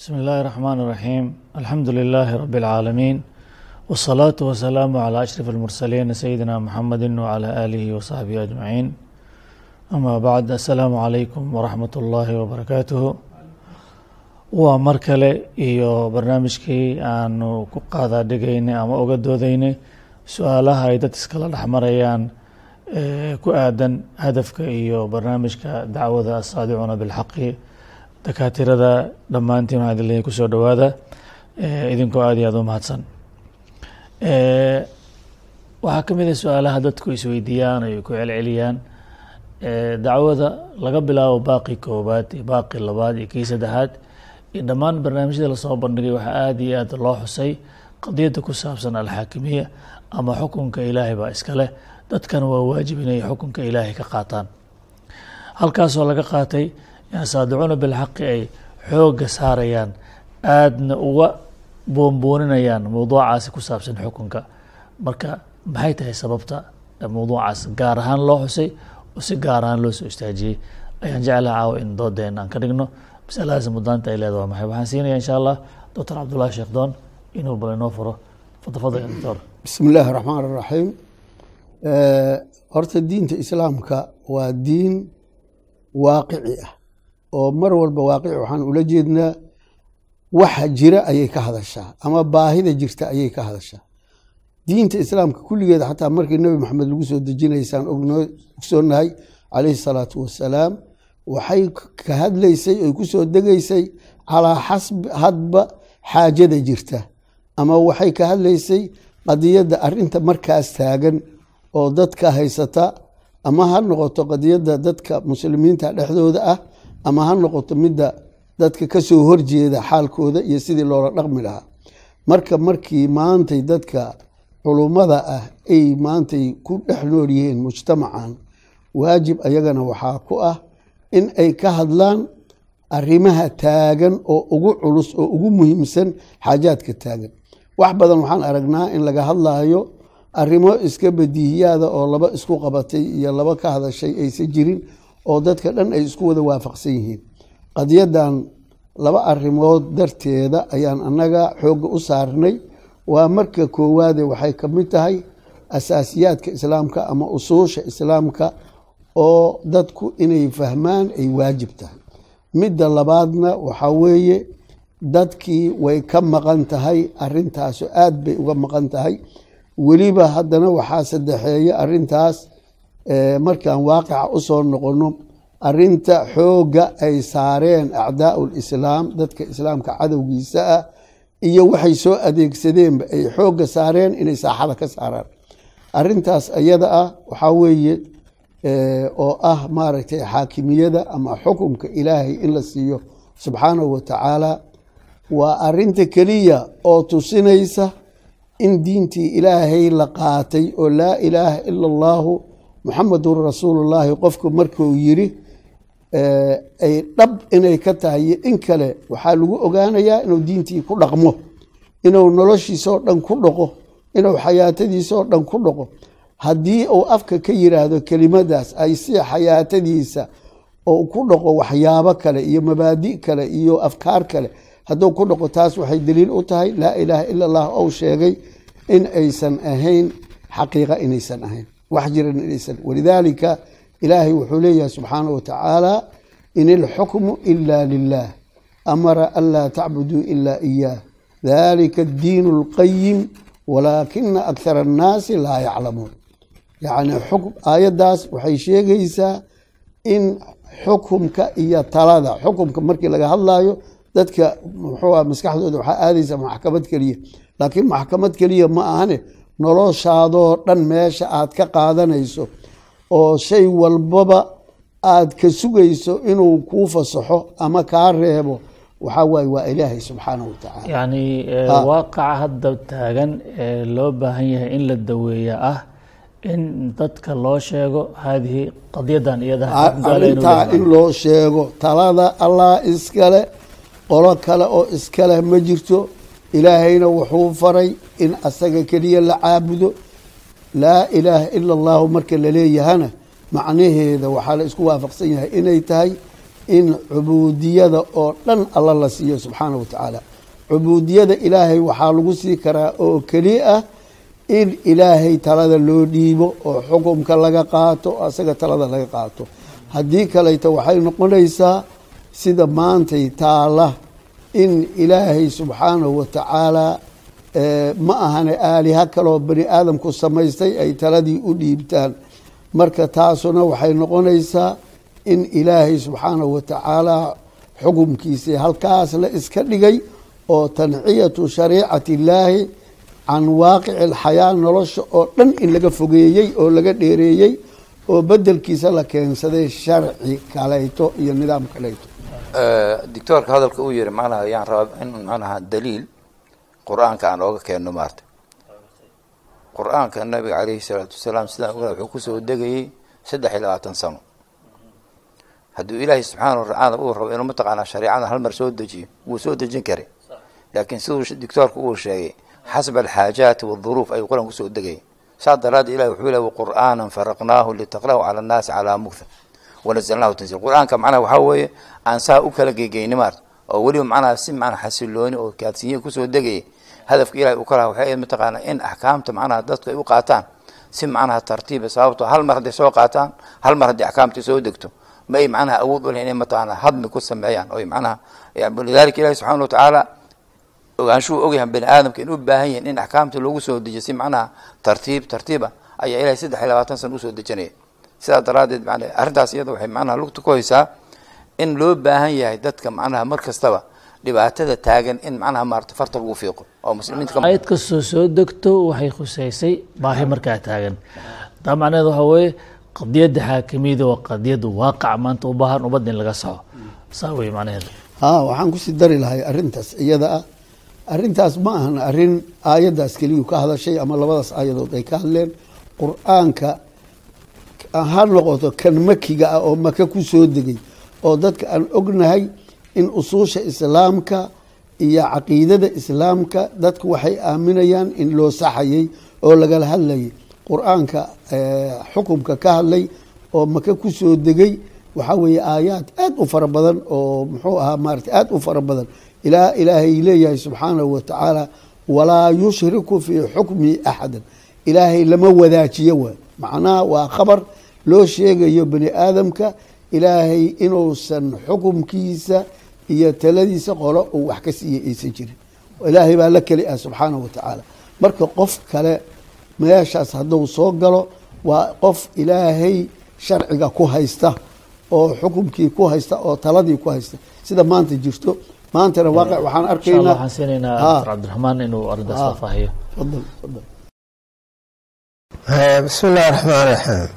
بسم الله الرحمن الرحيم الحمد لله رب العالمين والصلاة والسلام على أشرف المرسلين سيدنا محمد وعلى آله وصحبه أجمعين أما بعد السلام عليكم ورحمة الله وبركاته waa mar kale iyo barnaamijkii aanu ku qaadaa dhigaynay ama oga doodaynay su-aalaha ay dad iskala dhexmarayaan ku aadan hadafka iyo barnaamijka dacwada asaadicuuna bilxaqi dakaatirada dhammaantiin waxaa idin ku soo dhowaada idinkoo aad iyo aad u mahadsan. Waxaa ka mid a su'aalaha dadku isweydiiyaan ay ku celceliyaan. Dacwada laga bilaabo baaqi koobaad iyo baaqi labaad iyo kii saddexaad iyo dhammaan barnaamijyada la soo bandhigay waxaa aada iyo aad loo xusay. Qadiyadda ku saabsan alxaakimiya ama xukunka ilaahay baa iska leh. Dadkana waa waajib inay xukunka ilaahay ka qaataan. Halkaasoo laga qaatay saadicuuna bilxaqi ay xoogga saarayaan aadna uga boonbooninayaan mowduucaasi ku saabsan xukunka. Marka maxay tahay sababta mowduucaas gaar ahaan loo xusay oo si gaar ahaan loo soo istaajiyey? Ayaan jeclaha caawa in doodeena aan ka dhigno. Masaladaas mudaanta ay leeda waa maxay? Waxaan siinaya insha allah doctor cabdullahi sheekh doon inuu bal inoo furo. Fadafada ya doctor. Bismi illaahi raxmaan raxiim horta diinta islaamka waa diin waaqici ah oo mar walba waaqici waxaan ula jeednaa waxa jira ayay ka hadashaa ama baahida jirta ayay ka hadashaa. Diinta islaamka kulligeeda xataa markii nebi maxamed lagu soo dejinaysaan ogsoonahay calayhi salaatu wasalaam waxay ka hadlaysay oy ku degaysay calaa xasbi hadba xaajada jirta. Ama waxay ka hadlaysay qadiyadda arinta markaas taagan oo dadka haysata ama ha noqoto qadiyadda dadka muslimiinta dhexdooda ah ama ha noqoto midda dadka ka soo horjeeda xaalkooda iyo sidii loola dhaqmi lahaa. Marka markii maantay dadka culummada ah ay maantay ku dhex nool yihiin mujtamacan waajib ayagana waxaa ku ah in ay ka hadlaan arrimaha taagan oo ugu culus oo ugu muhiimsan xaajaadka taagan. Wax badan waxaan aragnaa in laga hadlaayo arrimo iska badiihiyaada oo laba isku qabatay iyo laba ka hadashay aysan jirin oo dadka dhan ay isku wada waafaqsan yihiin. Qadiyadan laba arrimood darteeda ayaan annaga xoogga u saarnay. Waa marka koowaade waxay ka mid tahay asaasiyaadka islaamka ama usuusha islaamka oo dadku inay fahmaan ay waajib tahay. Midda labaadna waxaa weeye dadkii way ka maqan tahay arintaaso aad bay uga maqan tahay. Weliba haddana waxaa saddexeeya arintaas markaan waaqica u soo noqono arinta xoogga ay saareen acdaau lislaam dadka islaamka cadowgiisa ah iyo waxay soo adeegsadeenba ay xoogga saareen inay saaxada ka saaraan. Arintaas ayada ah waxaa weeye oo ah maaragtay xaakimiyada ama xukumka ilaahay in la siiyo subxaanahu wa tacaala waa arinta keliya oo tusinaysa in diintii ilaahay la qaatay oo laa ilaaha ila allahu muxamadun rasuulullaahi qofku markuu yiri ay dhab inay ka tahay iyo in kale waxaa lagu ogaanayaa inuu diintii ku dhaqmo inuu noloshiisoo dhan ku dhaqo inuu xayaatadiisoo dhan ku dhaqo. Haddii uu afka ka yiraahdo kelimadaas ay si xayaatadiisa oo ku dhaqo waxyaabo kale iyo mabaadi kale iyo afkaar kale hadduu ku dhaqo taas waxay daliil u tahay laa ilaaha ila allah ou sheegay in aysan ahayn xaqiiqa inaysan ahayn wax jiran inaysan. Walidaalika ilaahay wuxuu leeyahay subxaanahu wa tacaala in ilxukmu ila lilah amara an laa tacbuduu ila iyaah dalika addiin اlqayim walaakina akhara annaasi laa yaclamuun yacni aayaddaas waxay sheegaysaa in xukumka iyo talada xukumka markii laga hadlayo dadka muxuu ah maskaxdooda waxaa aadaysa maxkamad keliya. Laakiin maxkamad keliya ma ahane noloshaadoo dhan meesha aad ka qaadanayso oo shay walbaba aad ka sugayso inuu kuu fasaxo ama kaa reebo waxaa waaye waa ilaahay subxaanahu wa tacaala. Yacni waaqaca hadda taagan ee loo baahan yahay in la daweeya ah in dadka loo sheego haadihi qadiyadan arintaa in loo sheego talada allah iskale qolo kale oo iskaleh ma jirto ilaahayna wuxuu faray in asaga keliya la caabudo laa ilaaha ila allahu marka laleeyahana macnaheeda waxaa la isku waafaqsan yahay inay tahay in cubuudiyada oo dhan alla la siiyo subxaana wa tacaala cubuudiyada ilaahay waxaa lagu sii karaa oo keli ah in ilaahay talada loo dhiibo oo xukumka laga qaato asaga talada laga qaato haddii kaleyta waxay noqonaysaa sida maantay taala in ilaahay subxaanahu wa tacaala ma ahane aaliha kaloo bani aadamku samaystay ay taladii u dhiibtaan. Marka taasuna waxay noqonaysaa in ilaahay subxaanahu wa tacaala xukumkiisii halkaas la iska dhigay oo tanciyatu shariicati illaahi can waaqici alxayaa nolosha oo dhan in laga fogeeyey oo laga dheereeyey oo bedelkiisa la keensaday sharci kaleyto iyo nidaam kaleyto doctoorka hadalka uu yihi macnaha yaan rabaa in macnaha daliil qur'aanka aan ooga keenno maarta. Qur'aanka nabiga caleyhi salaatu wasalaam sidaan ogaa wuxuu ku soo degayey saddex iyo labaatan sano. Hadduu ilaahay subxaana watacaala uu rabo inuu mataqaanaa shareecada hal mar soo dejiyo wuu soo dejin karay. Laakiin siduu doctoorka uu sheegay xasba alxaajaati waduruuf ayuu qur'aan ku soo degayay. Saas daraaddeed ilahi wuxuu lehy waqur'aanan faraqnaahu litaqra'u cala annaasi calaa mugtha wanazalnahu tanziil qur'aanka macnaha waxaa weeye aan saa u kala gegeyni maarta oo weliba macnaha si macnaha xasilooni oo kaadsiinya ku soo degayay hadafka ilahi uu ka lahaa waxay mataqaanaa in axkaamta macnaha dadku ay u qaataan si macnaha tartiiba sababto hal mar hadday soo qaataan hal mar haddii axkaamtii soo degto ma ay macnaha awood u leh inay mataqaanaa hadmi ku sameeyaan oo macnaha lidalika ilahi subxana watacaala ogaanshuhu ogyahan bani aadamka in u baahan yihiin in axkaamta loogu soo dejiyo si macnaha tartiib tartiiba ayaa ilahay saddex iyo labaatan sana u soo dejinaya sidaas daraaddeed man arrintaas iyada waxay macnaha lugta ku haysaa in loo baahan yahay dadka macnaha mar kastaba dhibaatada taagan in macnaha maarata farta lagu fiiqo oo muslimiinta ayad kastoo soo degto waxay khuseysay baahi markaa taagan. Taa macnaheed waxaa weeye qadiyadda xaakimiyada waa qadiyadda waaqaca maanta u baahan ummadda in laga saxo. Saa wey macnaheeda ha waxaan ku sii dari lahay arrintaas iyada ah. Arrintaas ma ahan arrin aayaddaas keliyu ka hadashay ama labadaas aayadood ay ka hadleen. Qur'aanka ha noqoto kan makiga ah oo maka ku soo degay oo dadka aan ognahay in usuusha islaamka iyo caqiidada islaamka dadku waxay aaminayaan in loo saxayay oo lagala hadlayay. Qur'aanka xukumka ka hadlay oo maka ku soo degay waxaa weeye aayaad aad u fara badan oo muxuu ahaa maarata aad u fara badan. Ilaa ilaahay leeyahay subxaanahu wa tacaala walaa yushriku fii xukmi axadan. Ilaahay lama wadaajiyo waa macnaha waa khabar loo sheegayo bani aadamka ilaahay inuusan xukumkiisa iyo taladiisa qolo uu wax ka siiya aysan jirin. Ilaahay baa la keli ah subxaanahu wa tacaala. Marka qof kale meeshaas hadduu soo galo waa qof ilaahay sharciga ku haysta oo xukumkii ku haysta oo taladii ku haysta. Sida maanta jirto maantana waaqi waxaan arkaynaa. Cabdiraxmaan inuu arrintaas Ha. Fadal bismi illahi raxmaan raxiim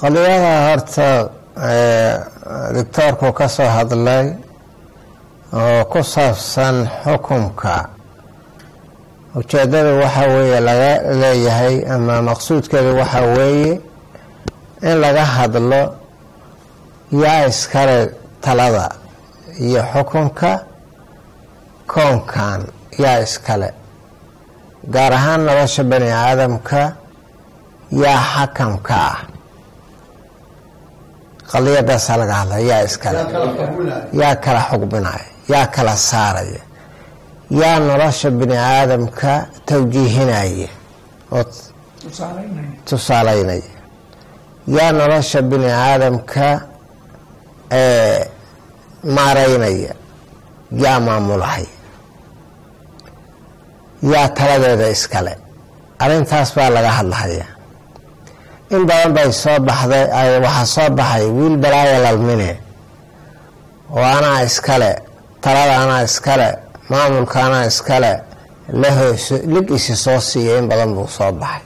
qadiyada horta doctoorku ka soo hadlay oo ku saabsan xukumka. Ujeedada waxa weeye laga leeyahay ama maqsuudkeedu waxa weeye in laga hadlo yaa iskale talada iyo xukunka koonkan yaa iskale gaar ahaan nolosha bani aadamka yaa xakamka ah. Qadiyadaasaa laga hadlaya yaa iskale. Yaa kala xugminaya yaa kala saaraya yaa nolosha bini aadamka tawjiihinaya oo tusaalaynaya yaa nolosha bini aadamka ee maaraynaya yaa maamulahaya yaa taladeeda iskale. Arrintaas baa laga hadlahaya in badan bay soo baxday ay- waxaa soo baxay wiil balaaya lalmine. Oo anaa iskale talada anaa iskale maamulka anaa iskale lahoos lig isi soo siiya in badan buu soo baxay.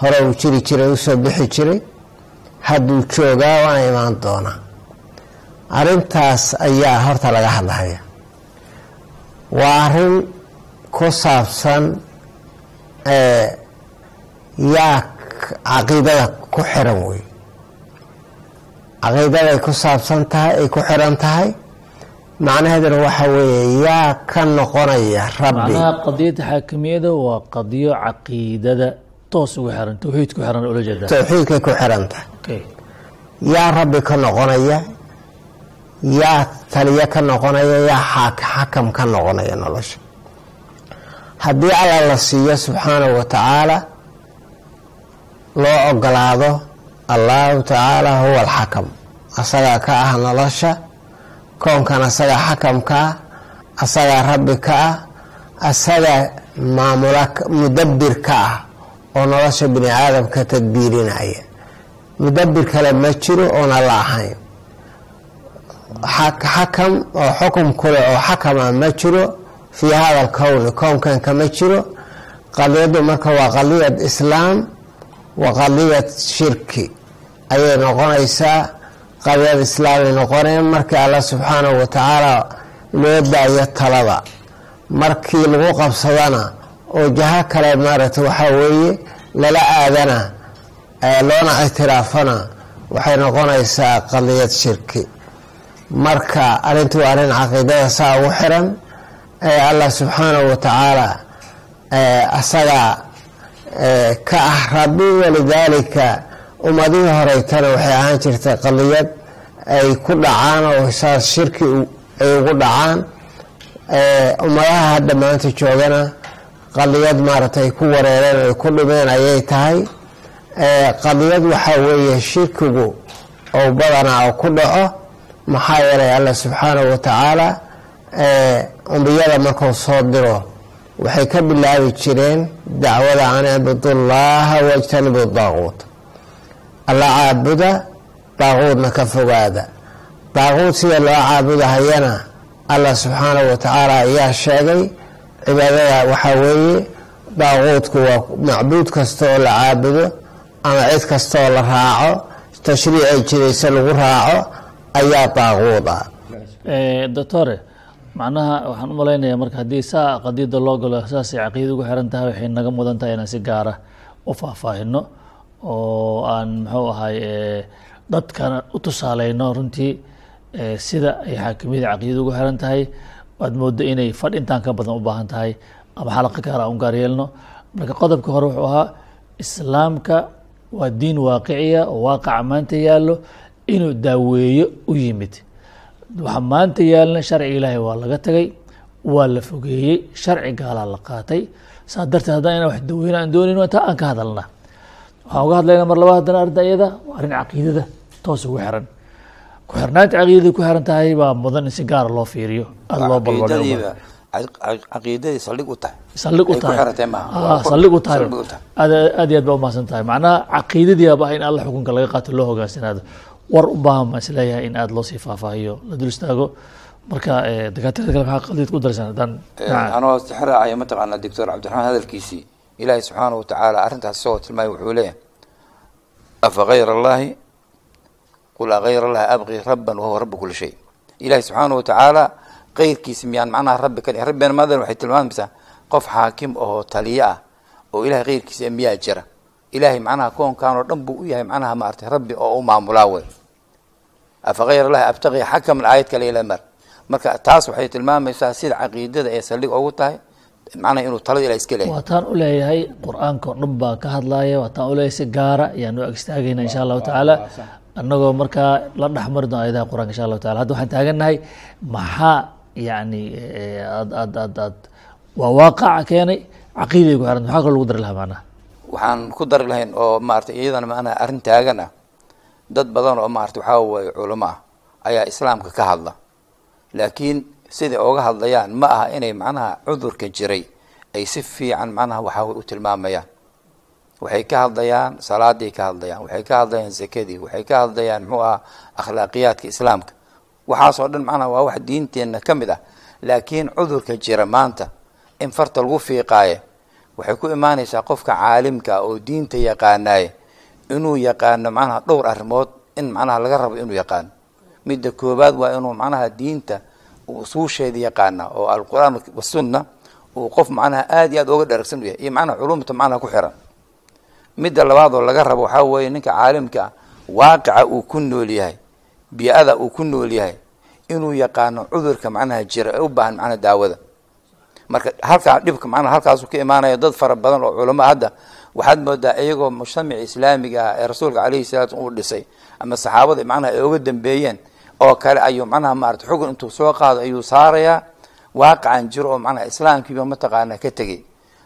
Hore uu jiri jiray u soo bixi jiray. Hadduu joogaa waana imaan doonaa. Arrintaas ayaa horta laga hadlahaya waa arrin ku saabsan yaa caqiidada ku xiran wey caqiidaday ku saabsan tahay ay ku xiran tahay macnaheeduna waxa weeye yaa ka noqonaya rabbi. Macnaha qadiyadda xaakimiyada waa qadiyo caqiidada toos ugu xiran tawxiid ku xiran ula jeeda towxiidkay ku xiran tahay. Yaa rabbi ka noqonaya yaa taliye ka noqonaya yaa xakam ka noqonaya nolosha haddii alla la siiyo subxaanahu wa tacaala loo ogolaado allahu tacaala huwa alxakam. Asagaa ka ah nolosha koonkan asagaa xakamka ah asagaa rabbi ka ah asagaa maamula mudabbir ka ah oo nolosha bini aadamka tadbiirinaya. Mudabbir kale ma jiro oona la ahayn. Xakam oo xukum kule oo xakama ma jiro fii hada alkowni kownkan kama jiro qadiyaddu marka waa qadiyad islaam wa qadiyad shirki ayay noqonaysaa qadiyad islaamay noqoneen markii alla subxaanahu wa tacaala loo daayo talada markii lagu qabsadana oo jaho kale maaragtay waxaa weeye lala aadana loona ictiraafana waxay noqonaysaa qadiyad shirki marka arrintu waa arrin caqiidada saa ugu xiran allah subxaanahu wa tacaala asagaa ka ah rabbi walidaalika ummadihii horeytana waxay ahaan jirtay qadiyad ay ku dhacaan oo saas shirki ay ugu dhacaan ummadaha hadda maanta joogana qadiyad maaragtay ay ku wareereen ay ku dhimeen ayay tahay. Qadiyad waxaa weeye shirkigu oo badanaa oo ku dhaco maxaa yeelay allah subxaanahu wa tacaala umbiyada markuu soo diro waxay ka bilaabi jireen dacwada an icbudullaha wajtanibu daaquut alla caabuda daaquudna ka fogaada. Daaquud sida loo caabudahayana allah subxaanahu wa tacaala ayaa sheegay cibaadada waxaa weeye daaquudku waa macbuud kasta oo la caabudo ama cid kasta oo la raaco tashriicay jiraysa lagu raaco ayaa daaquud ah doctore macnaha waxaan u malaynayaa marka haddii saa qadiyada loo galo saasay caqiida ugu xiran tahay waxay naga mudan tahay inaan si gaara u faahfaahino oo aan muxuu ahay dadkana u tusaaleyno runtii sida ay xaakimiyada caqiidada ugu xiran tahay. Waad moodo inay fadh intaan ka badan u baahan tahay ama xalaqa gaara aan gaar yeelno. Marka qodobka hore wuxuu ahaa islaamka waa diin waaqiciya oo waaqaca maanta yaallo inuu daaweeyo u yimid waxa maanta yaalna sharciga ilaahay waa laga tagay waa la fogeeyey sharci gaalaa la qaatay. Saa darteed haddana inaan wax daweyna aan doonayn taa aan ka hadalna. Waxaan uga hadlayna mar laba haddana arrinta iyada waa arrin caqiidada toos ugu xiran. Ku xirnaanta caqiidada ku xiran tahay baa mudan in si gaara loo fiiriyo aada loo balbadho caqiidadii saldhig u tahay. Saldhig u tahay. Ah, saldhig u tahay. Saldhig u tahay. aad aad iyo aad baa umahadsan tahay. Macnaha caqiidadii aba in alla xukunka laga qaato loo hogaansanaado war u baahan baan is leeyahay in aada loo sii faahfaahiyo la dul istaago. Marka eh, dakaatiirada kale maxaa qaldid ku darsan haddaan dhinaca- anoo tixraacaya mataqaana doctor cabdiraxmaan hadalkiisii ilaahay subxaana wa tacaala arrintaas isagoo tilmaamay wuxuu leeyahay afa gayra allahi qul agayra allahi abqi rabban wahuwa rabu kuli shay. Ilaahay subxaana wa tacaala keyrkiisa miyaan macnaha rabbi ka dhigin rabbina madan waxay tilmaamaysaa qof xaakim oo taliye ah oo ilahay keyrkiisa miyaa jira. Ilahay macnaha koonkan oo dhan buu u yahay macnaha maaragtay rabbi oo u maamulaa wey afa gayr allahi abtaqi xakaman aayad kale ila mar. Marka taas waxay tilmaamaysaa sida caqiidada ee saldhig ugu tahay. Macnaha inuu talada ilahay iska leeyahay. Waataan u leeyahay qur'aanka oo dhan baa ka hadlaya waataan u leeyahay si gaara ayaan u agstaagayna insha allahu tacaala. Annagoo markaa la dhexmari doona ayadaha qur'aanka insha allahu taala hadda waxaan taagannahay maxaa yani aad aad aad aad waa waaqaca keenay? Caqiiday ku xiran maxaa kaloo lagu dari lahaa macnaha? Waxaan ku dari lahayn oo maaragtay iyadana macnaha arrin taagan ah dad badan oo maaragtay waxaa waye culamo ah ayaa islaamka ka hadla. Laakiin siday oga hadlayaan ma aha inay macnaha cudurka jiray ay si fiican macnaha waxaa way u tilmaamayaan. Waxay ka hadlayaan salaaday ka hadlayaan waxay ka hadlayaan zakadii waxay ka hadlayaan muxuu aha akhlaaqiyaadka islaamka. Waxaasoo dhan macnaha waa wax diinteenna ka mid ah. Laakiin cudurka jira maanta in farta lagu fiiqaaye waxay ku imaanaysaa qofka caalimka ah oo diinta yaqaanaaye inuu yaqaano macnaha dhowr arrimood in macnaha laga rabo inuu yaqaano. Midda koobaad waa inuu macnaha diinta uu usuusheeda yaqaana oo alqur'aan wasunna uu qof macnaha aada iyo aad oga dharagsan u yahay iyo macnaha culumta macnaha ku xiran. Midda labaad oo laga rabo waxaa weeye ninka caalimka waaqica uu ku nool yahay bii-ada uu ku nool yahay inuu yaqaano cudurka macnaha jira ee u baahan macnaha daawada. Marka halkaa dhibka macnaha halkaasu ka imaanaya dad fara badan oo culamo hadda waxaad moodaa iyagoo mujtamaci islaamiga ah ee rasuulka calayhi salaatu uu dhisay ama saxaabada macnaha ay uga dambeeyeen oo kale ayuu macnaha maarata xugun intuu soo qaado ayuu saarayaa. Waaqacan jiro oo macnaha islaamkiiba mataqaana ka tegey.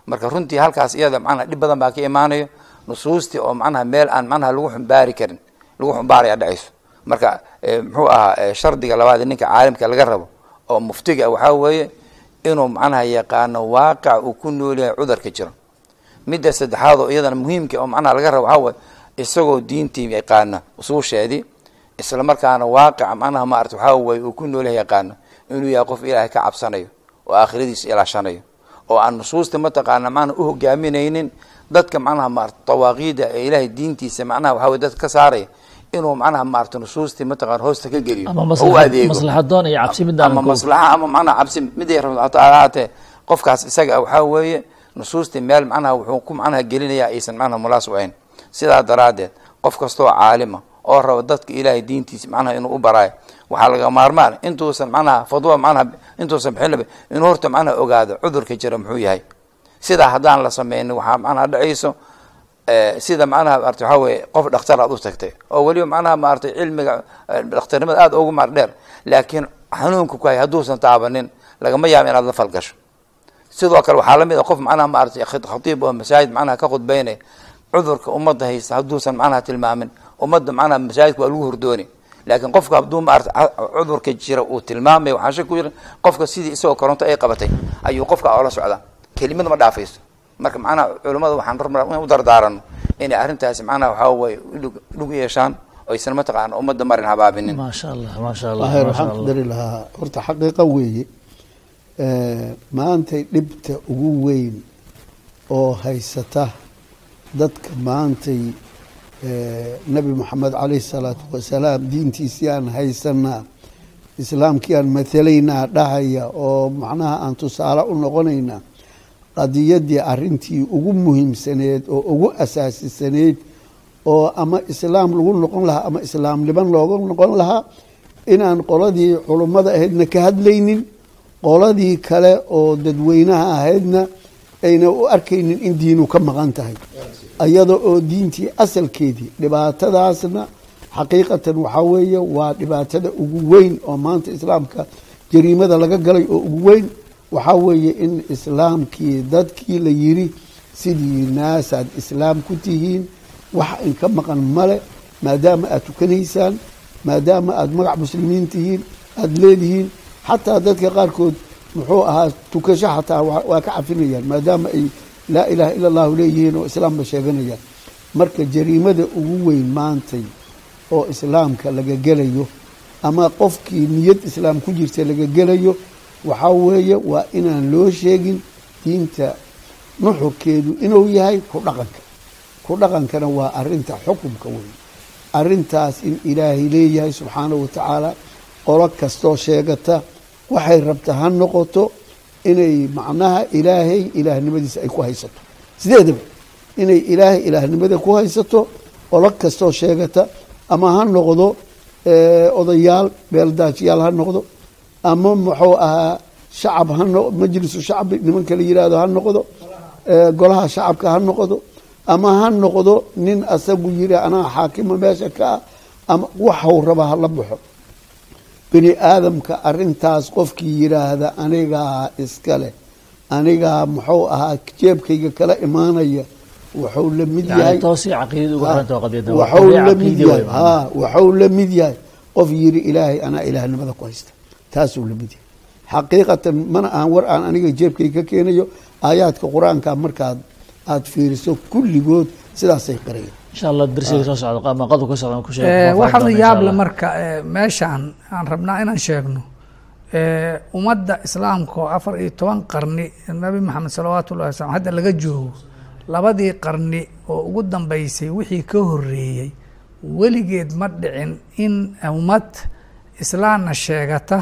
Marka runtii halkaas iyada macnaha dhib badan baa ka imaanayo nusuustii oo macnaha meel aan macnaha lagu xumbaari karin lagu xumbaaraya dhacayso. Marka muxuu ahaa shardiga labaad ninka caalimka laga rabo oo muftiga waxaa weeye inuu macnaha yaqaano waaqac uu ku nool yahay cudurka jiro midda saddexaad oo iyadana muhiimka oo macnaha laga rabo waxaa weye isagoo diintii yaqaano usuusheedii isla markaana waaqica macnaha maarata waxaa weye uu ku nool yahay yaqaano inuu yahay qof ilaahay ka cabsanayo oo aakhiradiisa ilaashanayo oo aan nusuusta mataqaana macnaha u hogaaminaynin dadka macnaha maarata dawaaqiida ee ilaahay diintiisa macnaha waxaa weye dadka ka saaraya inuu macnaha maarata nusuustii mataqana hoosta ka geliyo u adeego. maslaxadoon iyo cabsi midaan ama maslaxa ama macnaha cabsi miday rabto ahaatee qofkaas isaga waxaa weeye nusuustii meel macnaha wuxuu ku macnaha gelinaya aysan macnaha munaasib ahayn. Sidaa daraaddeed qof kastoo caalima oo raba dadka ilaahay diintiisa macnaha inuu u baraayo waxaa laga maarmaan intuusan macnaha fadwa macnaha intuusan bixinaba inuu horta macnaha ogaado cudurka jira muxuu yahay. Sidaa haddaan la sameynin waxaa macnaha dhacayso sida macnaha maarata waxaa weye qof dhakhtar aad u tagtay oo weliba macnaha maaragtay cilmiga dhakhtarnimada aada ugu maar dheer laakiin xanuunka ku hay hadduusan taabanin lagama yaabo inaad la falgasho sidoo kale waxaa la mid a qof macnaha maaragtay khatiib oo masaajid macnaha ka khudbeynaya cudurka ummadda haysta hadduusan macnaha tilmaamin ummadda macnaha masaajidka waa lagu hordooni. Laakiin qofka hadduu maarata cudurka jira uu tilmaamaya waxaa shak ku jira qofka sidii isagoo koronto ay qabatay ayuu qofka oola socdaa. Kelimada ma dhaafayso. Marka macnaha culimmada waxaan rabnaa in u dardaarano inay arrintaasi macnaha waxaa waye dhug yeeshaan oysan mataqaana ummadda marin habaabinin. Maasha allah maasha allah waxaan ku dari lahaa horta xaqiiqa weeye maantay dhibta ugu weyn oo haysata dadka maantay nabi moxamed calayhi salaatu wasalaam diintiisii aan haysanaa islaamkii aan matalaynaa dhahaya oo macnaha aan tusaale u noqonaynaa qadiyaddii arrintii ugu muhiimsaneed oo ugu asaasisaneyd oo ama islaam lagu noqon lahaa ama islaamniman looga noqon lahaa inaan qoladii culummada ahaydna ka hadlaynin qoladii kale oo dadweynaha ahaydna ayna u arkaynin in diinu ka maqan tahay. Iyada oo diintii asalkeedii dhibaatadaasna xaqiiqatan waxaa weeye waa dhibaatada ugu weyn oo maanta islaamka jariimada laga galay oo ugu weyn. Waxaa weeye in islaamkii dadkii la yiri sidii naasaad islaam ku tihiin wax inka maqan male maadaama aad tukanaysaan maadaama aad magac muslimiin tihiin aada leedihiin xataa dadka qaarkood muxuu ahaa tukasho xataa waa ka cafinayaan maadaama ay laa ilaaha ila allahu leeyihiin oo islaamba sheeganayaan marka jariimada ugu weyn maantay oo islaamka laga gelayo ama qofkii niyad islaam ku jirta laga gelayo waxaa weeye waa inaan loo sheegin diinta nuxurkeedu inuu yahay ku dhaqanka ku dhaqankana waa arinta xukumka wey arintaas in ilaahay leeyahay subxaanahu watacaala qolo kastoo sheegata waxay rabta ha noqoto inay macnaha ilaahay ilaahnimadiisa ay ku haysato. Sideedaba inay ilaahay ilaahnimada ku haysato qolo kastoo sheegata ama ha noqdo odayaal beeldaajiyaal ha noqdo ama muxuu ahaa shacab ha no majlisu shacbi nimanka la yihahdo ha noqdo golaha shacabka ha noqdo ama ha noqdo nin asagu yiri anaa xaakima meesha ka ah ama waxau raba hala baxo bini aadamka arintaas qofkii yiraahda anigaa iskale anigaa muxuu ahaa jeebkayga kala imaanaya waxuu la mid yahay waxuu la mid yahay qof yiri ilaahay anaa ilaahnimada ku haysta. Taasuu la mid yahay. Xaqiiqatan mana aan war aan aniga jeebkayga ka keenayo aayaadka qur'aanka markaad aada fiiriso kulligood sidaasay qarayaan insha allah darsiga soo socda ama qodobka ka socda ku Eh, sheeg waxaa la yaab marka eh, meeshaan aan rabnaa inaan sheegno. Eh, ummadda islaamka oo afar iyo toban qarni nabi maxamed salawaatu ullahi wasalam hadda laga joogo labadii qarni oo ugu dambeysay wixii ka horeeyey weligeed ma dhicin in ummad islaamna sheegata.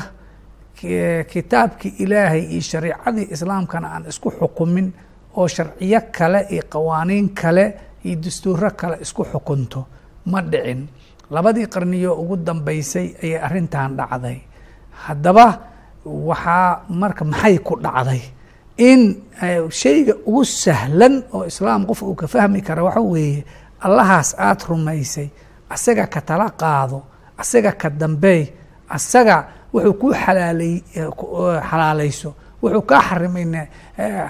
Ki- kitaabkii ilaahay iyo shariicadii islaamkana aan isku xukumin oo sharciyo kale iyo qawaaniin kale iyo dastuuro kale isku xukunto ma dhicin. Labadii qarniyo ugu dambeysay ayay arrintan dhacday. Haddaba waxaa marka maxay ku dhacday? In shayga ugu sahlan oo islaam qof uu ka fahmi kara waxa weeye allahaas aada rumaysay asaga ka tala qaado asaga ka dambeey asaga wuxuu ku xalaalay xalaalayso wuxuu kaa xarimayna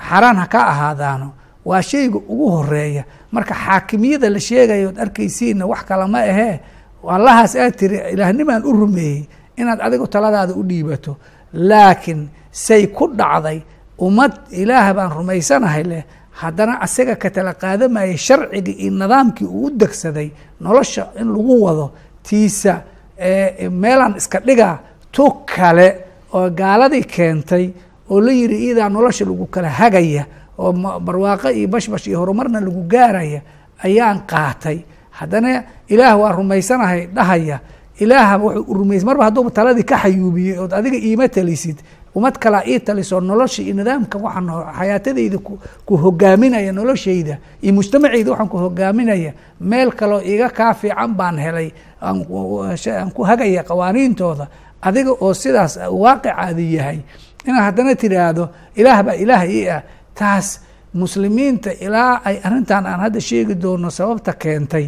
xaraan ha ka ahaadaano waa shayga ugu horreeya marka xaakimiyada la sheegayo od arkaysiinna wax kale ma ahee allahaas aad tiri ilaahnimaan u rumeeyey inaad adigu taladaada u dhiibato. Laakiin say ku dhacday ummad ilaah baan rumaysanahay leh haddana asaga ka tala qaadamayay sharcigii iyo nidaamkii uu u degsaday nolosha in lagu wado tiisa meelaan iska dhigaa tu kale oo gaaladii keentay oo la yidhi iidaa nolosha lagu kala hagaya oo barwaaqo iyo bashbash iyo horumarna lagu gaaraya ayaan qaatay. Haddana ilaah waa rumaysanahay dhahaya. Ilaah wuxuu rumays marba hadduuba taladii ka xayuubiyey ood adiga iima talisid umad kalaa ii taliso nolosha iyo nidaamka waxaan xayaatadayda ku hogaaminaya noloshayda iyo mujtamacayda waxaan ku hogaaminaya. Meel kaloo iga kaa fiican baan helay aan ku hagaya qawaaniintooda adiga oo sidaas waaqicaadi yahay. Inaad haddana tidhaahdo ilaah baa ilaah ii ah taas muslimiinta ilaa ay arrintan aan hadda sheegi doono sababta keentay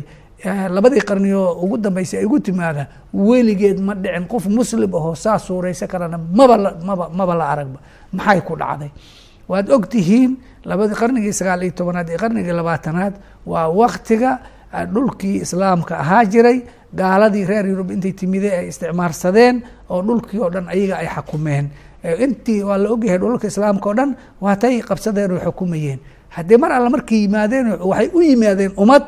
labadii qarni oo ugu dambeysay ay ugu timaada weligeed ma dhicin qof muslim ahoo saa suuraysa karana maba maba maba la aragba. Maxay ku dhacday? Waad og tihiin labadii qarnigii sagaal iyo tobanaad iyo qarnigii labaatanaad waa waktiga dhulkii islaamka ahaa jiray gaaladii reer yurub intay timide ay isticmaarsadeen oo dhulkii oo dhan ayaga ay xakumeen intii waa la ogyahay dhulalka islaamka oo dhan waatay qabsadeen oo xukumayeen. Haddii mar alle markay yimaadeen waxay u yimaadeen ummad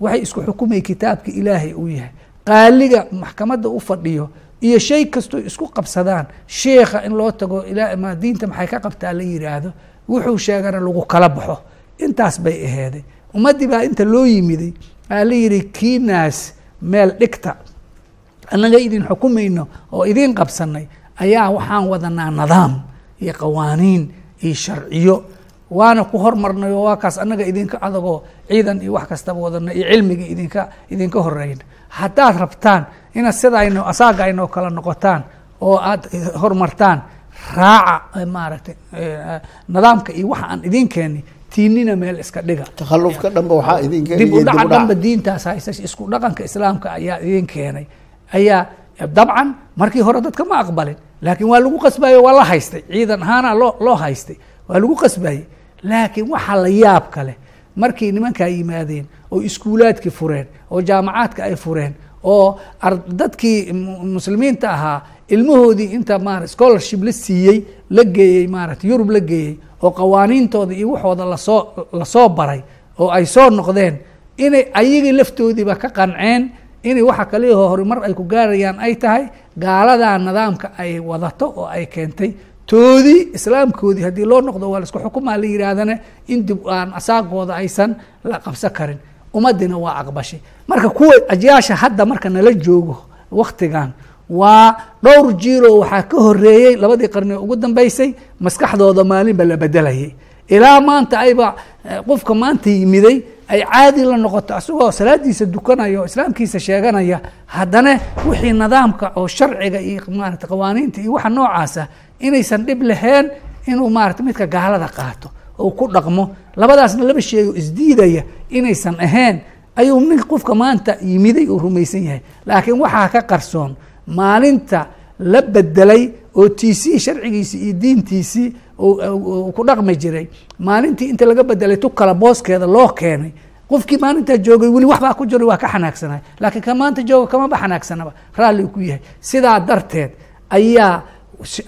waxay isku xukumay kitaabka ilaahay uu yahay. Qaaliga maxkamadda u fadhiyo iyo shay kastoo isku qabsadaan sheekha in loo tago ma diinta maxay ka qabtaa la yidhaahdo wuxuu sheegana lagu kala baxo. Intaas bay aheeday ummaddii baa inta loo yimiday aa la yidhi kiinaas meel dhigta annaga idin xukumayno oo idiin qabsanay ayaa waxaan wadanaa nidaam iyo qawaaniin iyo sharciyo. Waana ku hormarnay oo waa kaas annaga idinka adagoo ciidan iyo wax kastaba wadana iyo cilmiga idinka idinka horeyna haddaad rabtaan inaad sidayno asaaga aynoo kala noqotaan oo aad hormartaan raaca maaragtay nidaamka iyo waxa aan idin keeni tiinina meel iska dhiga. Takhallufka dhanba waxaa idin dib u dhaca dhanba diintaas haysa isku dhaqanka islaamka ayaa idin keenay. Ayaa dabcan markii hore dadka ma aqbalin laakiin waa lagu qasbayo waa la haystay. Ciidan ahaana loo loo haystay. Waa lagu qasbayey laakiin waxaa la yaab kale markay nimankaa yimaadeen oo iskuulaadkii fureen oo jaamacaadka ay fureen oo dadkii muslimiinta ahaa ilmahoodii inta maara scholarship la siiyey la geeyey maarata yurub la geeyey oo qawaaniintooda iyo waxooda la soo la soo baray oo ay soo noqdeen inay ayagii laftoodiiba ka qanceen inay waxa kaliyaho horumar ay ku gaarayaan ay tahay gaaladaa nidaamka ay wadato oo ay keentay toodii islaamkoodii. Haddii loo noqdo waa la isku xukumaa la yidhaahdane in dib aan asaagooda aysan la qabsan karin. Ummaddiina waa aqbashay marka kuwa ajyaasha hadda marka nala joogo waktigan waa dhowr jiiroo waxaa ka horeeyey labadii qarni ugu dambeysay maskaxdooda maalinba la bedelayay. Ilaa maanta ayba qofka maanta yimiday ay caadi la noqoto asagoo salaadiisa dukanaya oo islaamkiisa sheeganaya haddana wixii nidaamka oo sharciga iyo maarata qawaaniinta iyo waxa noocaasa inaysan dhib laheen inuu maarata midka gaalada qaato oo ku dhaqmo. Labadaasna laba sheego isdiidaya inaysan ahayn ayuu nin qofka maanta yimiday uu rumaysan yahay. Laakiin waxaa ka qarsoon maalinta la bedelay oo tiisii sharcigiisii iyo diintiisii ku dhaqmi jiray. Maalintii inta laga bedelay tu kala booskeeda loo keenay qofkii maalintaa joogay weli waxbaa ku jira waa ka xanaagsanay. Laakiin ka maanta jooga kamaba xanaagsanaba. Raalli ku yahay. Sidaa darteed ayaa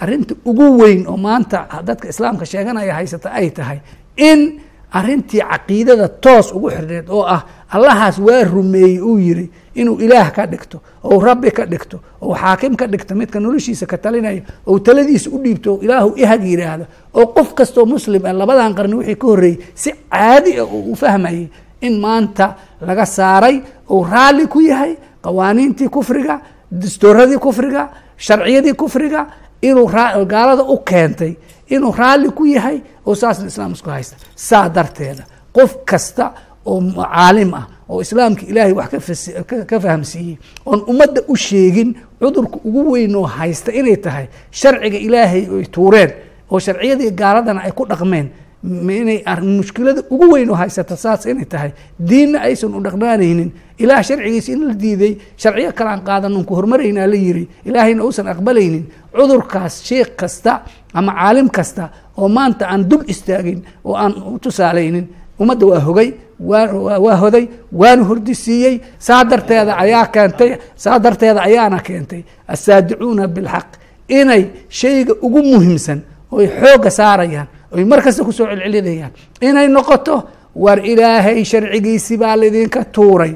arrinta ugu weyn oo maanta dadka islaamka sheeganaya haysata ay tahay in arrintii caqiidada toos ugu xirneed oo ah allahaas waa rumeeyey uu yiri inuu ilaah ka dhigto ou rabbi ka dhigto ou xaakim ka dhigto midka noloshiisa ka talinayo ou taladiisa u dhiibto ilaahu ihag yidhaahdo oo qof kastoo muslim ah labadan qarni wixii ka horreeyey si caadi ah uu u fahmayay in maanta laga saaray ou raalli ku yahay qawaaniintii kufriga dastooradii kufriga sharciyadii kufriga inuu gaalada u keentay inuu raalli ku yahay oo saasna islaam isku haysta. Saa darteeda qof kasta oo caalim ah oo islaamka ilaahay wax ka fahamsiiyey oon ummadda u sheegin cudurka ugu weyn oo haysta inay tahay sharciga ilaahay oy tuureen oo sharciyadii gaaladana ay ku dhaqmeen inay mushkilada ugu weyn oo haysata saas inay tahay diinna aysan u dhaqnaanaynin ilaah sharcigiisa in la diiday sharciyo kale aan qaadan ku hormaraynaa la yiri ilaahayna uusan aqbalaynin. Cudurkaas sheekh kasta ama caalim kasta oo maanta aan dul istaagin oo aan u tusaalaynin ummadda waa hogay waa hoday waana hordisiiyey saa darteeda ayaa keentay saa darteeda ayaana keentay asaadicuuna bilxaq inay shayga ugu muhiimsan oy xoogga saarayaan oy mar kasta ku soo celcelinayaan inay noqoto war ilaahay sharcigiisi baa laydinka tuuray.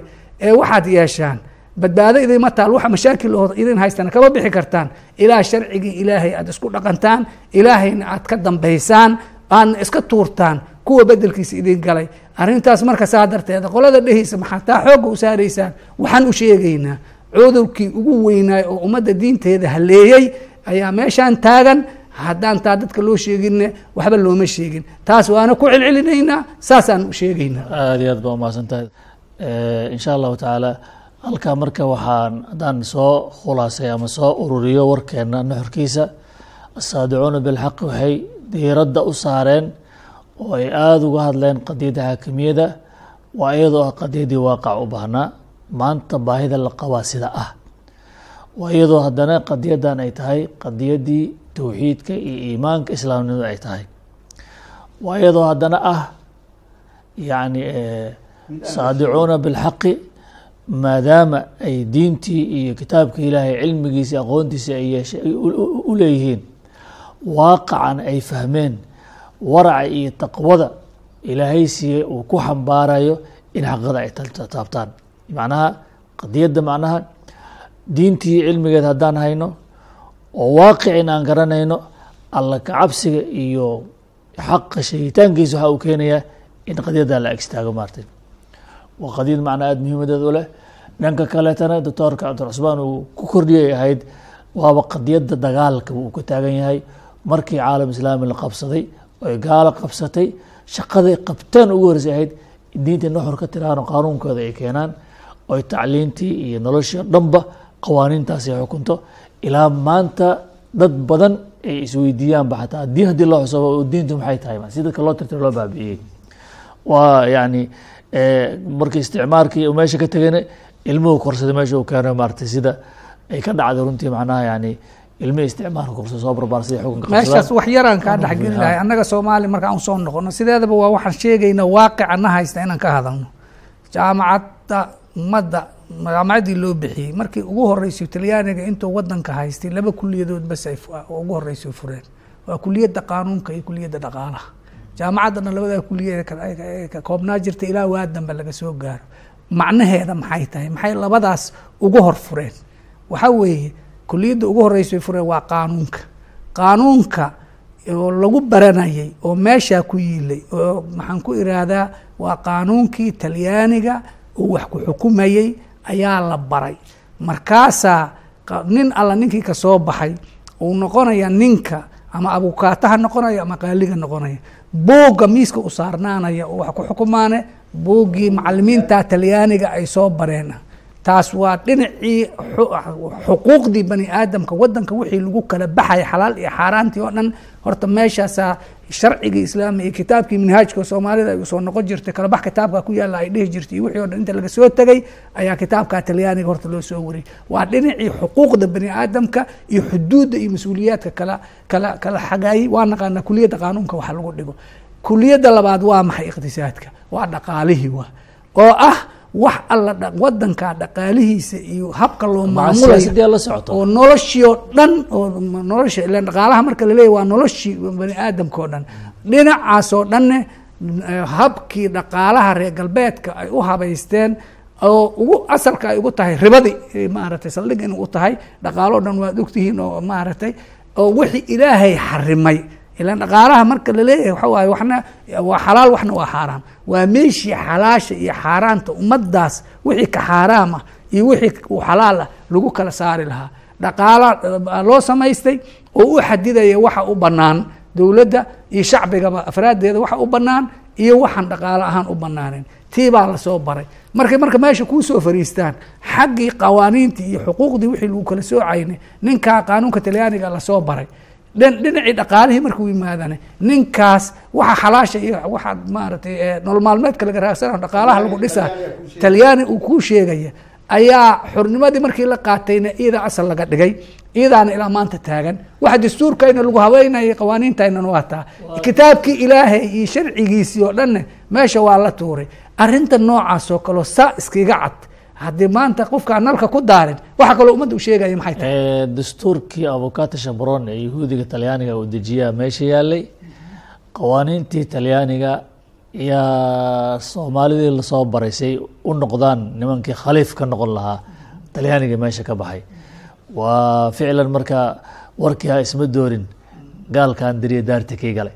Ee waxaad yeeshaan badbaado idinma taal waxa mashaakil oo idin haystana kama bixi kartaan. Ilaa sharcigii ilaahay aad isku dhaqantaan ilaahayna aad ka dambaysaan aadna iska tuurtaan kuwa bedelkiisa idin galay. Arrintaas marka saa darteeda qolada dhehaysa maxaa taa xoogga u saaraysaan? Waxaan u sheegaynaa cudurkii ugu weynaay oo ummadda diinteeda haleeyey ayaa meeshaan taagan. Haddaan taa dadka loo sheeginne waxba looma sheegin. Taas waana ku celcelinaynaa saasaan u sheegaynaa. Aada iyo aad baa umahadsan tahay insha allahu tacaala halkaa marka waxaan haddaan soo khulaasay ama soo ururiyo warkeena nuxurkiisa asaadicuuna bilxaqi waxay diiradda u saareen oo ay aada uga hadleen qadiyadda xaakimiyada waa iyadoo ah qadiyaddii waaqac u baahnaa maanta baahida la qabaa sida ah. Waa iyadoo haddana qadiyaddan ay tahay qadiyaddii towxiidka iyo iimaanka islaamnimada ay tahay. Waa iyadoo haddana ah yacni saadicuuna bilxaqi maadaama ay diintii iyo kitaabka ilaahay cilmigiisi aqoontiisi ay yeeshe u leeyihiin waaqacan ay fahmeen waraca iyo taqwada ilaahay siiyey uu ku xambaarayo in xaqada ay taabtaan. Macnaha qadiyadda macnaha diintii cilmigeed haddaan hayno oo waaqicin aan garanayno alla kacabsiga iyo xaqa sheegitaankiisa waxa uu keenayaa in qadiyadda la agstaago maartay waa qadiyad macnaa aada muhiimadeed u leh dhanka kaleetana doctoorka cabdiraxmaan uu ku kordhiyay ahayd waaba qadiyadda dagaalka uu ka taagan yahay markii caalam islaami la qabsaday oy gaalo qabsatay shaqaday qabteen ugu horeysay ahayd diinta nuxur ka tiraano qaanuunkooda ay keenaan oy tacliintii iyo noloshii o dhanba qawaaniintaasi xukunto ilaa maanta dad badan ay isweydiiyaanba xataa diin haddii loo xusabo diintu maxay tahay si dadka loo tirtiro loo baabi'iyey waa yani markii isticmaarkii meesha ka tegayna ilmuhu korsaday meesha uu keeno maaragtay sida ay ka dhacday runtii macnaha yani ilmihii isticmaalka korsa soo barbaarsay xukunka meeshaas wax yaraan kaa dhexgeli lahay annaga soomaali markaan u soo noqono sideedaba waa waxaan sheegaynaa waaqica na haysta inaan ka hadalno. Jaamacadda ummadda jaamacaddii loo bixiyey. Markii ugu horeysay talyaaniga intuu wadanka haystay laba kuliyadood bas ay ugu horeysay fureen. Waa kuliyadda qaanuunka iyo kuliyadda dhaqaalaha jaamacaddana labadaa kuliyad ka koobnaa jirta ilaa waa dambe laga soo gaaro. Macnaheeda maxay tahay? Maxay labadaas ugu hor fureen? Waxa weeye kuliyadda ugu horeysay fureen waa qaanuunka. Qaanuunka oo lagu baranayay oo meeshaa ku yiilay oo maxaan ku iraahdaa waa qaanuunkii talyaaniga uu wax ku xukumayey ayaa la baray. Markaasaa nin alla ninkii ka soo baxay uu noqonaya ninka ama abukaataha noqonaya ama qaaliga noqonaya. Buugga miiska u saarnaanaya wax ku xukumaane buuggii macalimiinta talyaaniga ay soo bareen taas waa dhinacii xuquuqdii bani aadamka wadanka wixii lagu kala baxaya xalaal iyo xaaraantii oo dhan. Horta meeshaasaa sharcigii islaami iyo kitaabkii minhaajka soomaalida ay u soo noqon jirtay kalabax kitaabka ku yaalla ay dhihi jirtay iyo wixii o dhan inta laga soo tegay ayaa kitaabka talyaaniga horta loo soo wariyay waa dhinacii xuquuqda bani aadamka iyo xuduudda iyo mas'uuliyaadka kala kala kala xagaayay waa naqaanaa kuliyadda qaanuunka waxa lagu dhigo. Kuliyadda labaad waa maxay iqtisaadka? Waa dhaqaalihii waa. Oo ah wax alla wadanka dhaqaalihiisa iyo habka loo maamulayo oo noloshii oo dhan oo nolosha ila dhaqaalaha marka laleeyahy waa noloshii bani aadamka oo dhan. Dhinacaas oo dhanne habkii dhaqaalaha reer galbeedka ay u habaysteen oo ugu asalka ay ugu tahay ribadii maaragtay saldhig in u tahay dhaqaalo o dhan waad ogtihiin oo maaragtay oo wixii ilaahay xarimay ilan dhaqaalaha marka la leeyahay waxa waaye waxna waa xalaal waxna waa xaaraam. Waa meeshii xalaasha iyo xaaraanta ummaddaas wixii ka xaaraam ah iyo wixii u xalaal ah lagu kala saari lahaa. Dhaqaala loo samaystay oo u xadidaya waxa u bannaan dowladda iyo shacbigaba afraaddeeda waxa u bannaan iyo waxaan dhaqaalo ahaan u bannaanen tii baa la soo baray. Markay marka meesha kuu soo fariistaan xaggii qawaaniintii iyo xuquuqdii wixii lagu kala soocayna ninkaa qaanuunka talyaaniga la soo baray dhinacii dhaqaalihii markuu yimaadane ninkaas waxa xalaasha iyo waxaad maaragtay eh, nolol maalmeedka laga raagsanayo dhaqaalaha lagu dhisaa talyaani uu kuu sheegaya ayaa xurnimadii markii la qaatayna iidaa asal laga dhigay iidaana ilaa maanta taagan. Waxa dastuurkayna lagu habeynayay qawaaniintaynana waa taa kitaabkii ilaahay iyo sharcigiisii oo dhanne meesha waa la tuuray. Arrinta noocaas oo kaleo saa iskiga cad haddii maanta qofkaan nalka ku daarin waxa kaloo ummadda u sheegaya maxay tahay? Eh, dastuurkii avocata shabron ee yahuudiga talyaaniga uu dejiyaa meesha yaalay qawaaniintii talyaaniga yaa soomaalidii la soo baraysay u noqdaan nimankii khaliif ka noqon lahaa talyaaniga meesha ka baxay. Waa ficlan marka warkii ha isma doorin gaalkaan diriya daarta kii galay.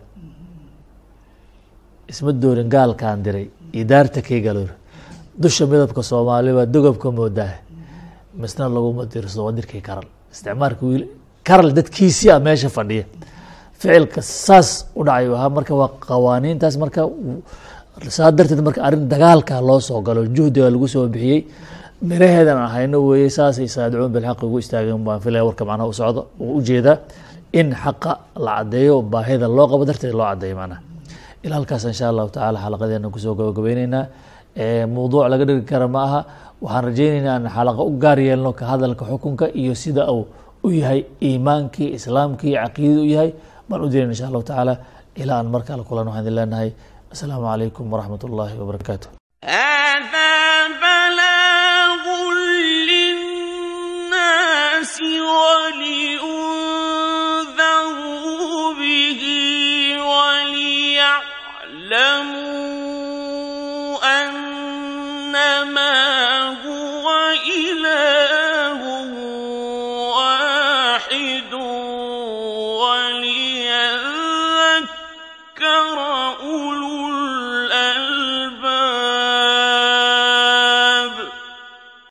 Isma doorin gaalkaan diray iyo daarta kii galay dusha midabka soomaali baa dogobka moodaa. Misna laguma dirsado waa dirkii karal. Isticmaalka wiil karal dadkiisii a meesha fadhiya. Ficilka saas u dhacay ahaa marka waa qawaaniintaas marka saa darteed marka arrin dagaalka loo soo galo juhdiga lagu soo bixiyey. Miraheedan ahayno weeye saasay saadicuun bilxaqi ugu istaageen baan filaya warka macnaha u socdo uu u jeedaa in xaqa la caddeeyo baahida loo qabo darteed loo caddeeyo macnaha ilaa insha allahu tacaala xalaqadeena ku soo gabagabeyneynaa Eh, mawduuc laga dhigi kara ma aha waxaan rajeyneynaa in xalaqa u gaar yeelno ka hadalka xukunka iyo sida uu u yahay iimaankii islaamkii caqiidada u yahay baan u dirayna insha allahu tacaala ilaa aan mar kale kulan waxaan idin leenahay asalaamu calaykum waraxmat ullaahi wabarakaatu هذا